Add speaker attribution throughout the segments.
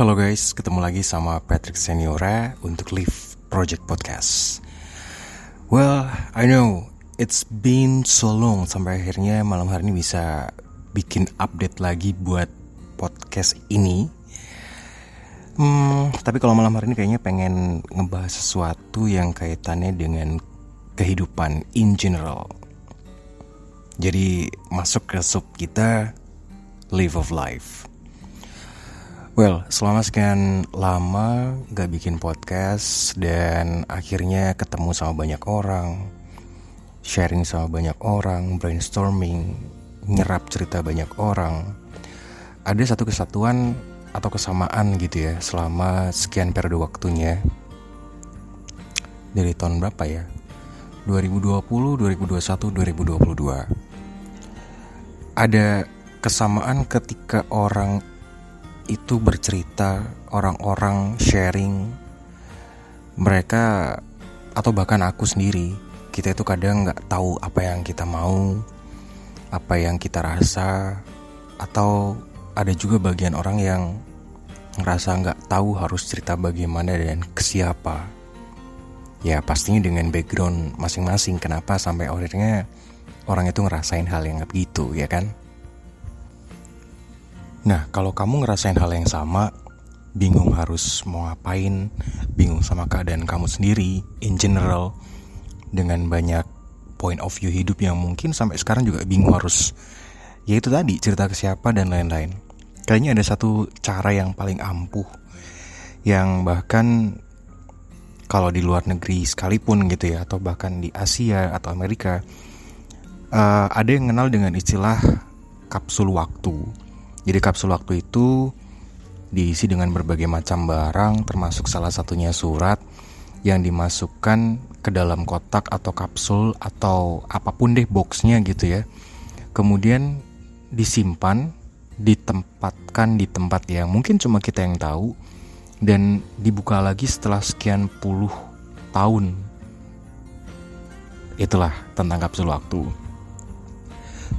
Speaker 1: Halo guys, ketemu lagi sama Patrick Seniora untuk Live Project Podcast. Well, I know it's been so long sampai akhirnya malam hari ini bisa bikin update lagi buat podcast ini. Hmm, tapi kalau malam hari ini kayaknya pengen ngebahas sesuatu yang kaitannya dengan kehidupan in general. Jadi masuk ke sub kita Live of Life. Well, selama sekian lama gak bikin podcast dan akhirnya ketemu sama banyak orang, sharing sama banyak orang, brainstorming, nyerap cerita banyak orang. Ada satu kesatuan atau kesamaan gitu ya selama sekian periode waktunya. Dari tahun berapa ya? 2020, 2021, 2022. Ada kesamaan ketika orang itu bercerita, orang-orang sharing, mereka atau bahkan aku sendiri, kita itu kadang nggak tahu apa yang kita mau, apa yang kita rasa, atau ada juga bagian orang yang ngerasa nggak tahu harus cerita bagaimana dan ke siapa. Ya pastinya dengan background masing-masing kenapa sampai akhirnya orang itu ngerasain hal yang begitu ya kan? Nah, kalau kamu ngerasain hal yang sama, bingung harus mau ngapain, bingung sama keadaan kamu sendiri, in general, dengan banyak point of view hidup yang mungkin sampai sekarang juga bingung harus, yaitu tadi cerita ke siapa dan lain-lain. Kayaknya ada satu cara yang paling ampuh, yang bahkan kalau di luar negeri sekalipun gitu ya, atau bahkan di Asia atau Amerika, uh, ada yang kenal dengan istilah kapsul waktu jadi kapsul waktu itu diisi dengan berbagai macam barang termasuk salah satunya surat yang dimasukkan ke dalam kotak atau kapsul atau apa pun deh boxnya gitu ya. Kemudian disimpan, ditempatkan di tempat yang mungkin cuma kita yang tahu dan dibuka lagi setelah sekian puluh tahun. Itulah tentang kapsul waktu.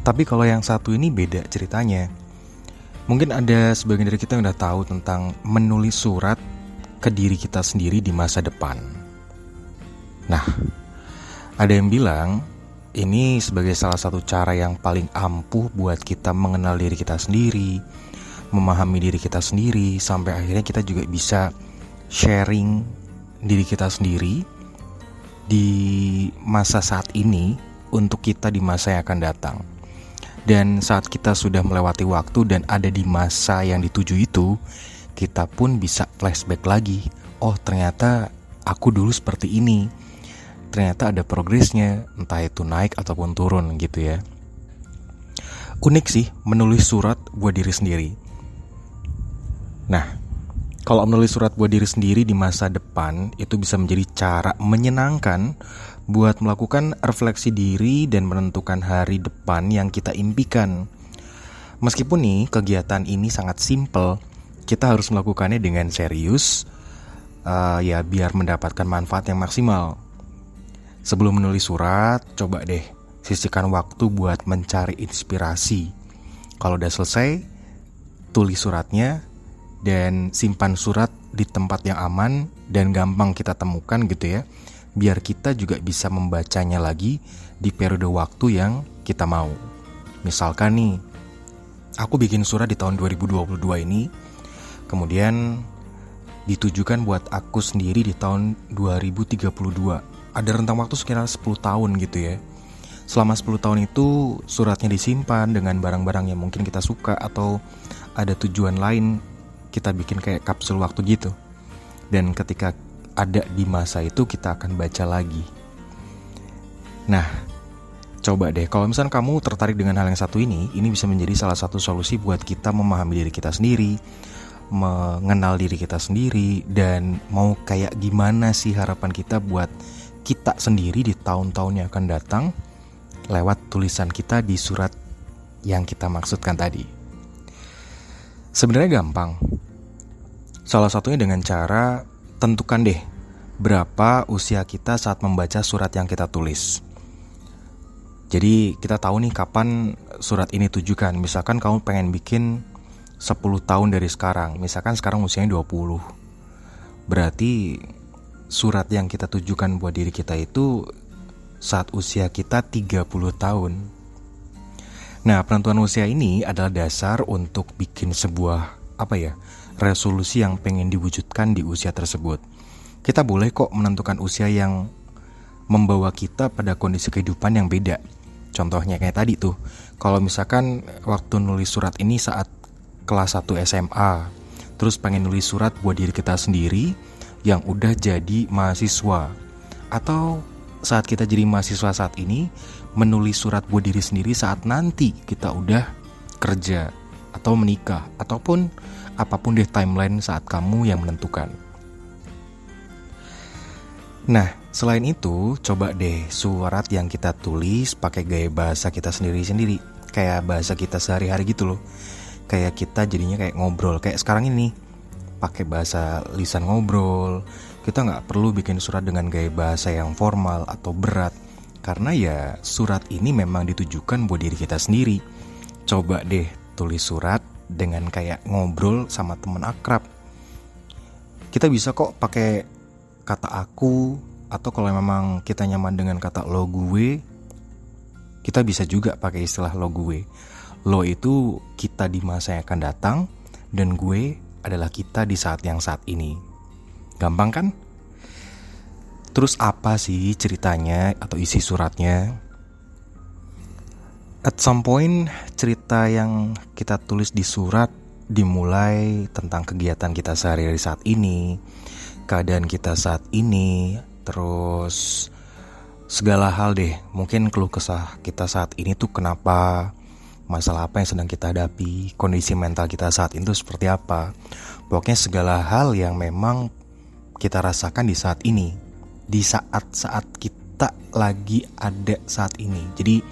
Speaker 1: Tapi kalau yang satu ini beda ceritanya. Mungkin ada sebagian dari kita yang udah tahu tentang menulis surat ke diri kita sendiri di masa depan. Nah, ada yang bilang ini sebagai salah satu cara yang paling ampuh buat kita mengenal diri kita sendiri, memahami diri kita sendiri, sampai akhirnya kita juga bisa sharing diri kita sendiri di masa saat ini untuk kita di masa yang akan datang. Dan saat kita sudah melewati waktu dan ada di masa yang dituju itu, kita pun bisa flashback lagi. Oh, ternyata aku dulu seperti ini. Ternyata ada progresnya, entah itu naik ataupun turun gitu ya. Unik sih menulis surat buat diri sendiri. Nah, kalau menulis surat buat diri sendiri di masa depan itu bisa menjadi cara menyenangkan buat melakukan refleksi diri dan menentukan hari depan yang kita impikan. Meskipun nih kegiatan ini sangat simple, kita harus melakukannya dengan serius, uh, ya biar mendapatkan manfaat yang maksimal. Sebelum menulis surat, coba deh sisihkan waktu buat mencari inspirasi. Kalau udah selesai, tulis suratnya, dan simpan surat di tempat yang aman dan gampang kita temukan gitu ya biar kita juga bisa membacanya lagi di periode waktu yang kita mau. Misalkan nih aku bikin surat di tahun 2022 ini kemudian ditujukan buat aku sendiri di tahun 2032 ada rentang waktu sekitar 10 tahun gitu ya. Selama 10 tahun itu suratnya disimpan dengan barang-barang yang mungkin kita suka atau ada tujuan lain kita bikin kayak kapsul waktu gitu. Dan ketika ada di masa itu kita akan baca lagi. Nah, coba deh kalau misalnya kamu tertarik dengan hal yang satu ini, ini bisa menjadi salah satu solusi buat kita memahami diri kita sendiri, mengenal diri kita sendiri dan mau kayak gimana sih harapan kita buat kita sendiri di tahun-tahun yang akan datang lewat tulisan kita di surat yang kita maksudkan tadi. Sebenarnya gampang, Salah satunya dengan cara tentukan deh berapa usia kita saat membaca surat yang kita tulis. Jadi kita tahu nih kapan surat ini tujukan. Misalkan kamu pengen bikin 10 tahun dari sekarang. Misalkan sekarang usianya 20. Berarti surat yang kita tujukan buat diri kita itu saat usia kita 30 tahun. Nah, penentuan usia ini adalah dasar untuk bikin sebuah apa ya? resolusi yang pengen diwujudkan di usia tersebut. Kita boleh kok menentukan usia yang membawa kita pada kondisi kehidupan yang beda. Contohnya kayak tadi tuh, kalau misalkan waktu nulis surat ini saat kelas 1 SMA, terus pengen nulis surat buat diri kita sendiri yang udah jadi mahasiswa. Atau saat kita jadi mahasiswa saat ini, menulis surat buat diri sendiri saat nanti kita udah kerja atau menikah ataupun apa pun deh timeline saat kamu yang menentukan. Nah, selain itu, coba deh surat yang kita tulis pakai gaya bahasa kita sendiri-sendiri. Kayak bahasa kita sehari-hari gitu loh. Kayak kita jadinya kayak ngobrol. Kayak sekarang ini, pakai bahasa lisan ngobrol. Kita nggak perlu bikin surat dengan gaya bahasa yang formal atau berat. Karena ya surat ini memang ditujukan buat diri kita sendiri. Coba deh tulis surat dengan kayak ngobrol sama temen akrab. Kita bisa kok pakai kata aku atau kalau memang kita nyaman dengan kata lo gue, kita bisa juga pakai istilah lo gue. Lo itu kita di masa yang akan datang dan gue adalah kita di saat yang saat ini. Gampang kan? Terus apa sih ceritanya atau isi suratnya? At some point, cerita yang kita tulis di surat dimulai tentang kegiatan kita sehari-hari saat ini, keadaan kita saat ini, terus segala hal deh. Mungkin keluh kesah kita saat ini tuh kenapa, masalah apa yang sedang kita hadapi, kondisi mental kita saat itu seperti apa. Pokoknya segala hal yang memang kita rasakan di saat ini, di saat-saat kita lagi ada saat ini. Jadi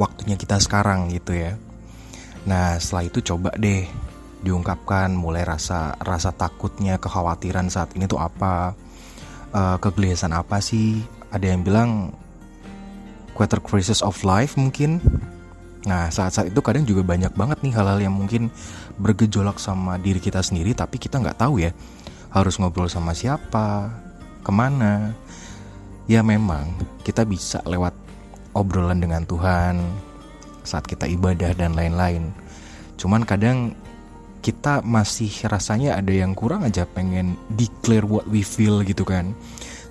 Speaker 1: waktunya kita sekarang gitu ya. Nah setelah itu coba deh diungkapkan mulai rasa rasa takutnya kekhawatiran saat ini tuh apa uh, kegelisahan apa sih? Ada yang bilang quarter crisis of life mungkin. Nah saat-saat itu kadang juga banyak banget nih hal-hal yang mungkin bergejolak sama diri kita sendiri tapi kita nggak tahu ya harus ngobrol sama siapa ke mana. Ya memang kita bisa lewat obrolan dengan Tuhan, saat kita ibadah dan lain-lain. Cuman kadang kita masih rasanya ada yang kurang aja pengen declare what we feel gitu kan.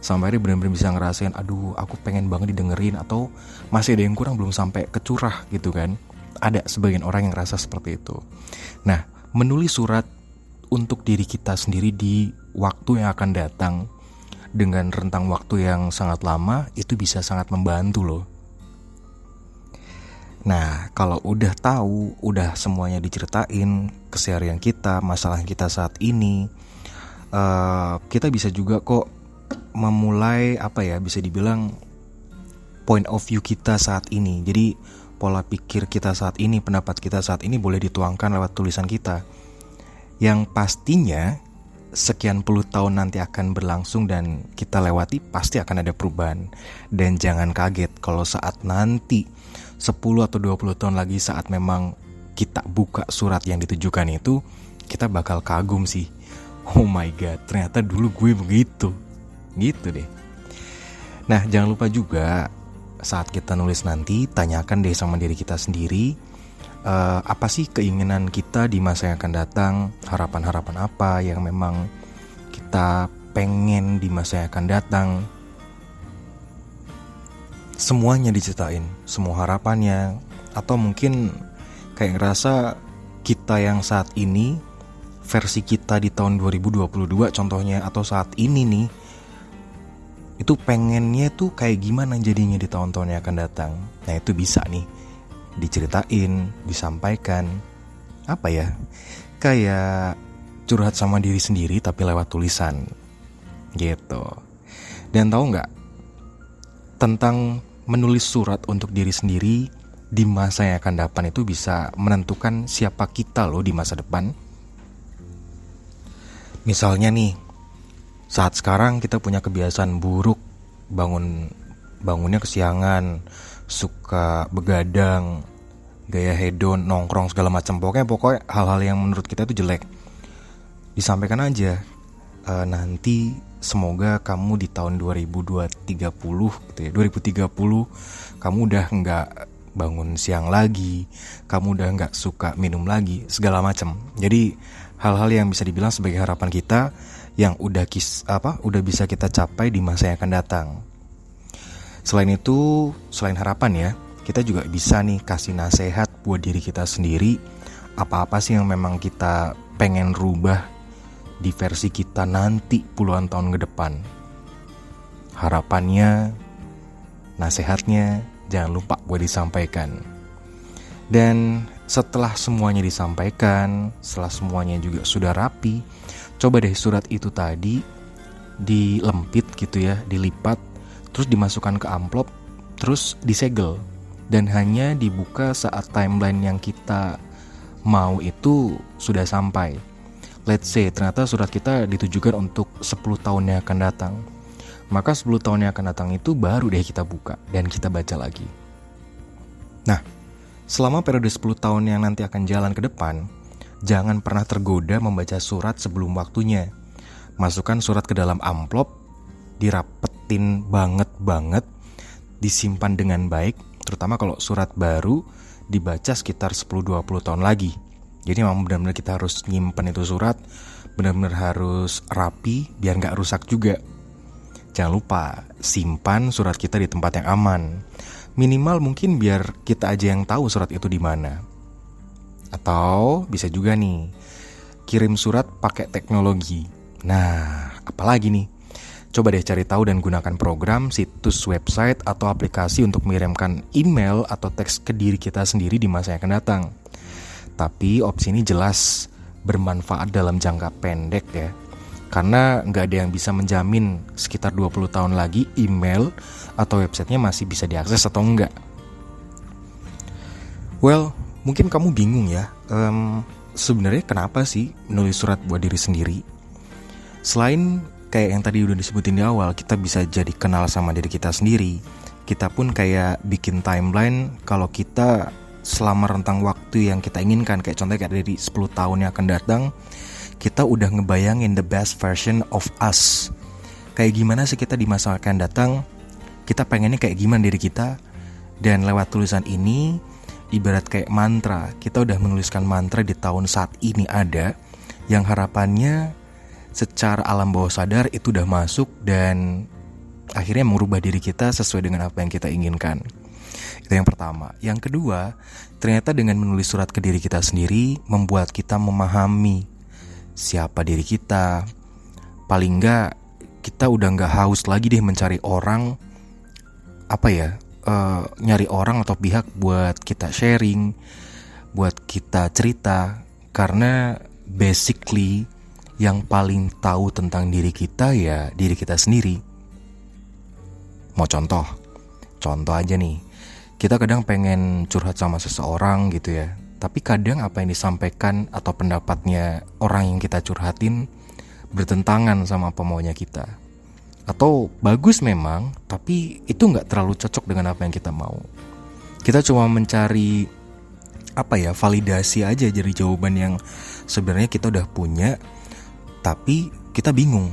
Speaker 1: Sampai hari benar-benar bisa ngerasain, aduh aku pengen banget didengerin atau masih ada yang kurang belum sampai kecurah gitu kan. Ada sebagian orang yang rasa seperti itu. Nah, menulis surat untuk diri kita sendiri di waktu yang akan datang dengan rentang waktu yang sangat lama itu bisa sangat membantu loh Nah, kalau udah tahu, udah semuanya diceritain keseharian kita, masalah kita saat ini, uh, kita bisa juga kok memulai apa ya, bisa dibilang point of view kita saat ini. Jadi pola pikir kita saat ini, pendapat kita saat ini boleh dituangkan lewat tulisan kita. Yang pastinya sekian puluh tahun nanti akan berlangsung dan kita lewati pasti akan ada perubahan. Dan jangan kaget kalau saat nanti 10 atau 20 tahun lagi saat memang kita buka surat yang ditujukan itu, kita bakal kagum sih. Oh my god, ternyata dulu gue begitu. Gitu deh. Nah, jangan lupa juga saat kita nulis nanti, tanyakan deh sama diri kita sendiri, uh, apa sih keinginan kita di masa yang akan datang, harapan-harapan apa yang memang kita pengen di masa yang akan datang, semuanya diceritain, semua harapannya, atau mungkin kayak ngerasa kita yang saat ini, versi kita di tahun 2022 contohnya, atau saat ini nih, itu pengennya tuh kayak gimana jadinya di tahun-tahun yang akan datang. Nah itu bisa nih, diceritain, disampaikan, apa ya, kayak curhat sama diri sendiri tapi lewat tulisan, gitu. Dan tahu nggak tentang menulis surat untuk diri sendiri di masa yang akan datang itu bisa menentukan siapa kita loh di masa depan. Misalnya nih, saat sekarang kita punya kebiasaan buruk, bangun bangunnya kesiangan, suka begadang, gaya hedon, nongkrong segala macam. Pokoknya pokoknya hal-hal yang menurut kita itu jelek. Disampaikan aja. Uh, nanti semoga kamu di tahun 2030 gitu ya. 2030 kamu udah nggak bangun siang lagi, kamu udah nggak suka minum lagi, segala macam. Jadi hal-hal yang bisa dibilang sebagai harapan kita yang udah kis apa udah bisa kita capai di masa yang akan datang. Selain itu, selain harapan ya, kita juga bisa nih kasih nasihat buat diri kita sendiri. Apa-apa sih yang memang kita pengen rubah di versi kita nanti puluhan tahun ke depan. Harapannya, nasihatnya, jangan lupa buat disampaikan. Dan setelah semuanya disampaikan, setelah semuanya juga sudah rapi, coba deh surat itu tadi dilempit gitu ya, dilipat, terus dimasukkan ke amplop, terus disegel dan hanya dibuka saat timeline yang kita mau itu sudah sampai. Let's say ternyata surat kita ditujukan untuk 10 tahun yang akan datang maka 10 tahun yang akan datang itu baru deh kita buka dan kita baca lagi. Nah, selama periode 10 tahun yang nanti akan jalan ke depan, jangan pernah tergoda membaca surat sebelum waktunya. Masukkan surat ke dalam amplop, dirapetin banget-banget, disimpan dengan baik, terutama kalau surat baru dibaca sekitar 10-20 tahun lagi. Jadi memang benar-benar kita harus nyimpen itu surat, benar-benar harus rapi biar nggak rusak juga. Jangan lupa simpan surat kita di tempat yang aman. Minimal mungkin biar kita aja yang tahu surat itu di mana. Atau bisa juga nih kirim surat pakai teknologi. Nah, apalagi nih? Coba deh cari tahu dan gunakan program, situs website, atau aplikasi untuk mengirimkan email atau teks ke diri kita sendiri di masa yang akan datang. Tapi opsi ini jelas bermanfaat dalam jangka pendek ya karena nggak ada yang bisa menjamin sekitar 20 tahun lagi email atau websitenya masih bisa diakses atau enggak. Well, mungkin kamu bingung ya, um, sebenarnya kenapa sih menulis surat buat diri sendiri? Selain kayak yang tadi udah disebutin di awal, kita bisa jadi kenal sama diri kita sendiri. Kita pun kayak bikin timeline kalau kita selama rentang waktu yang kita inginkan, kayak contohnya kayak dari 10 tahun yang akan datang, kita udah ngebayangin the best version of us. Kayak gimana sih kita di masa akan datang? Kita pengennya kayak gimana diri kita? Dan lewat tulisan ini, ibarat kayak mantra, kita udah menuliskan mantra di tahun saat ini ada, yang harapannya secara alam bawah sadar itu udah masuk dan akhirnya merubah diri kita sesuai dengan apa yang kita inginkan. Itu yang pertama. Yang kedua, ternyata dengan menulis surat ke diri kita sendiri membuat kita memahami siapa diri kita. Paling enggak kita udah nggak haus lagi deh mencari orang apa ya uh, nyari orang atau pihak buat kita sharing, buat kita cerita karena basically yang paling tahu tentang diri kita ya diri kita sendiri. Mau contoh? Contoh aja nih. Kita kadang pengen curhat sama seseorang gitu ya. Tapi kadang apa yang disampaikan atau pendapatnya orang yang kita curhatin bertentangan sama apa maunya kita. Atau bagus memang, tapi itu nggak terlalu cocok dengan apa yang kita mau. Kita cuma mencari apa ya validasi aja jadi jawaban yang sebenarnya kita udah punya, tapi kita bingung.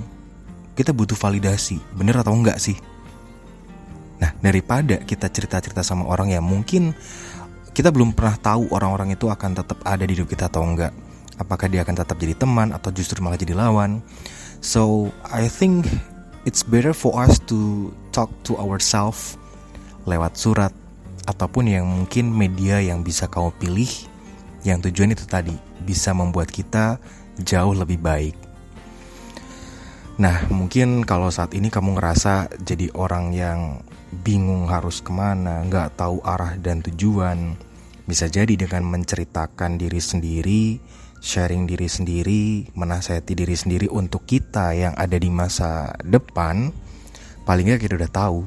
Speaker 1: Kita butuh validasi, bener atau enggak sih? Nah, daripada kita cerita-cerita sama orang yang mungkin kita belum pernah tahu orang-orang itu akan tetap ada di hidup kita atau enggak. Apakah dia akan tetap jadi teman atau justru malah jadi lawan. So, I think it's better for us to talk to ourselves lewat surat ataupun yang mungkin media yang bisa kamu pilih yang tujuan itu tadi bisa membuat kita jauh lebih baik. Nah, mungkin kalau saat ini kamu ngerasa jadi orang yang bingung harus ke mana, nggak tahu arah dan tujuan, bisa jadi dengan menceritakan diri sendiri, sharing diri sendiri, menasihati diri sendiri untuk kita yang ada di masa depan, paling nggak kita udah tahu,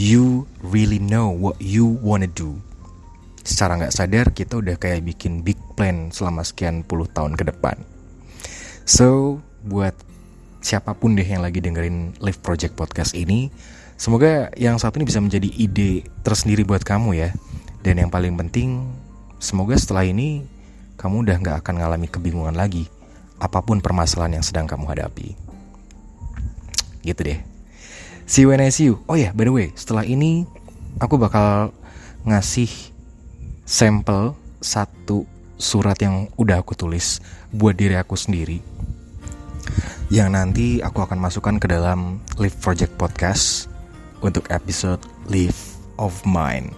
Speaker 1: you really know what you wanna do. Secara nggak sadar kita udah kayak bikin big plan selama sekian puluh tahun ke depan. So, buat siapa pun deh yang lagi dengerin Live Project Podcast ini, semoga yang satu ini bisa menjadi ide tersendiri buat kamu ya dan yang paling penting, semoga setelah ini kamu udah gak akan ngalami kebingungan lagi apa pun permasalahan yang sedang kamu hadapi. Gitu deh. See you when I see you. Oh ya, yeah, by the way, setelah ini aku bakal ngasih sampel satu surat yang udah aku tulis buat diri aku sendiri yang nanti aku akan masukkan ke dalam Live Project Podcast untuk episode Live of Mine.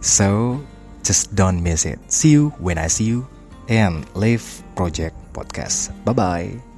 Speaker 1: So, just don't miss it. See you when I see you and Live Project Podcast. Bye-bye.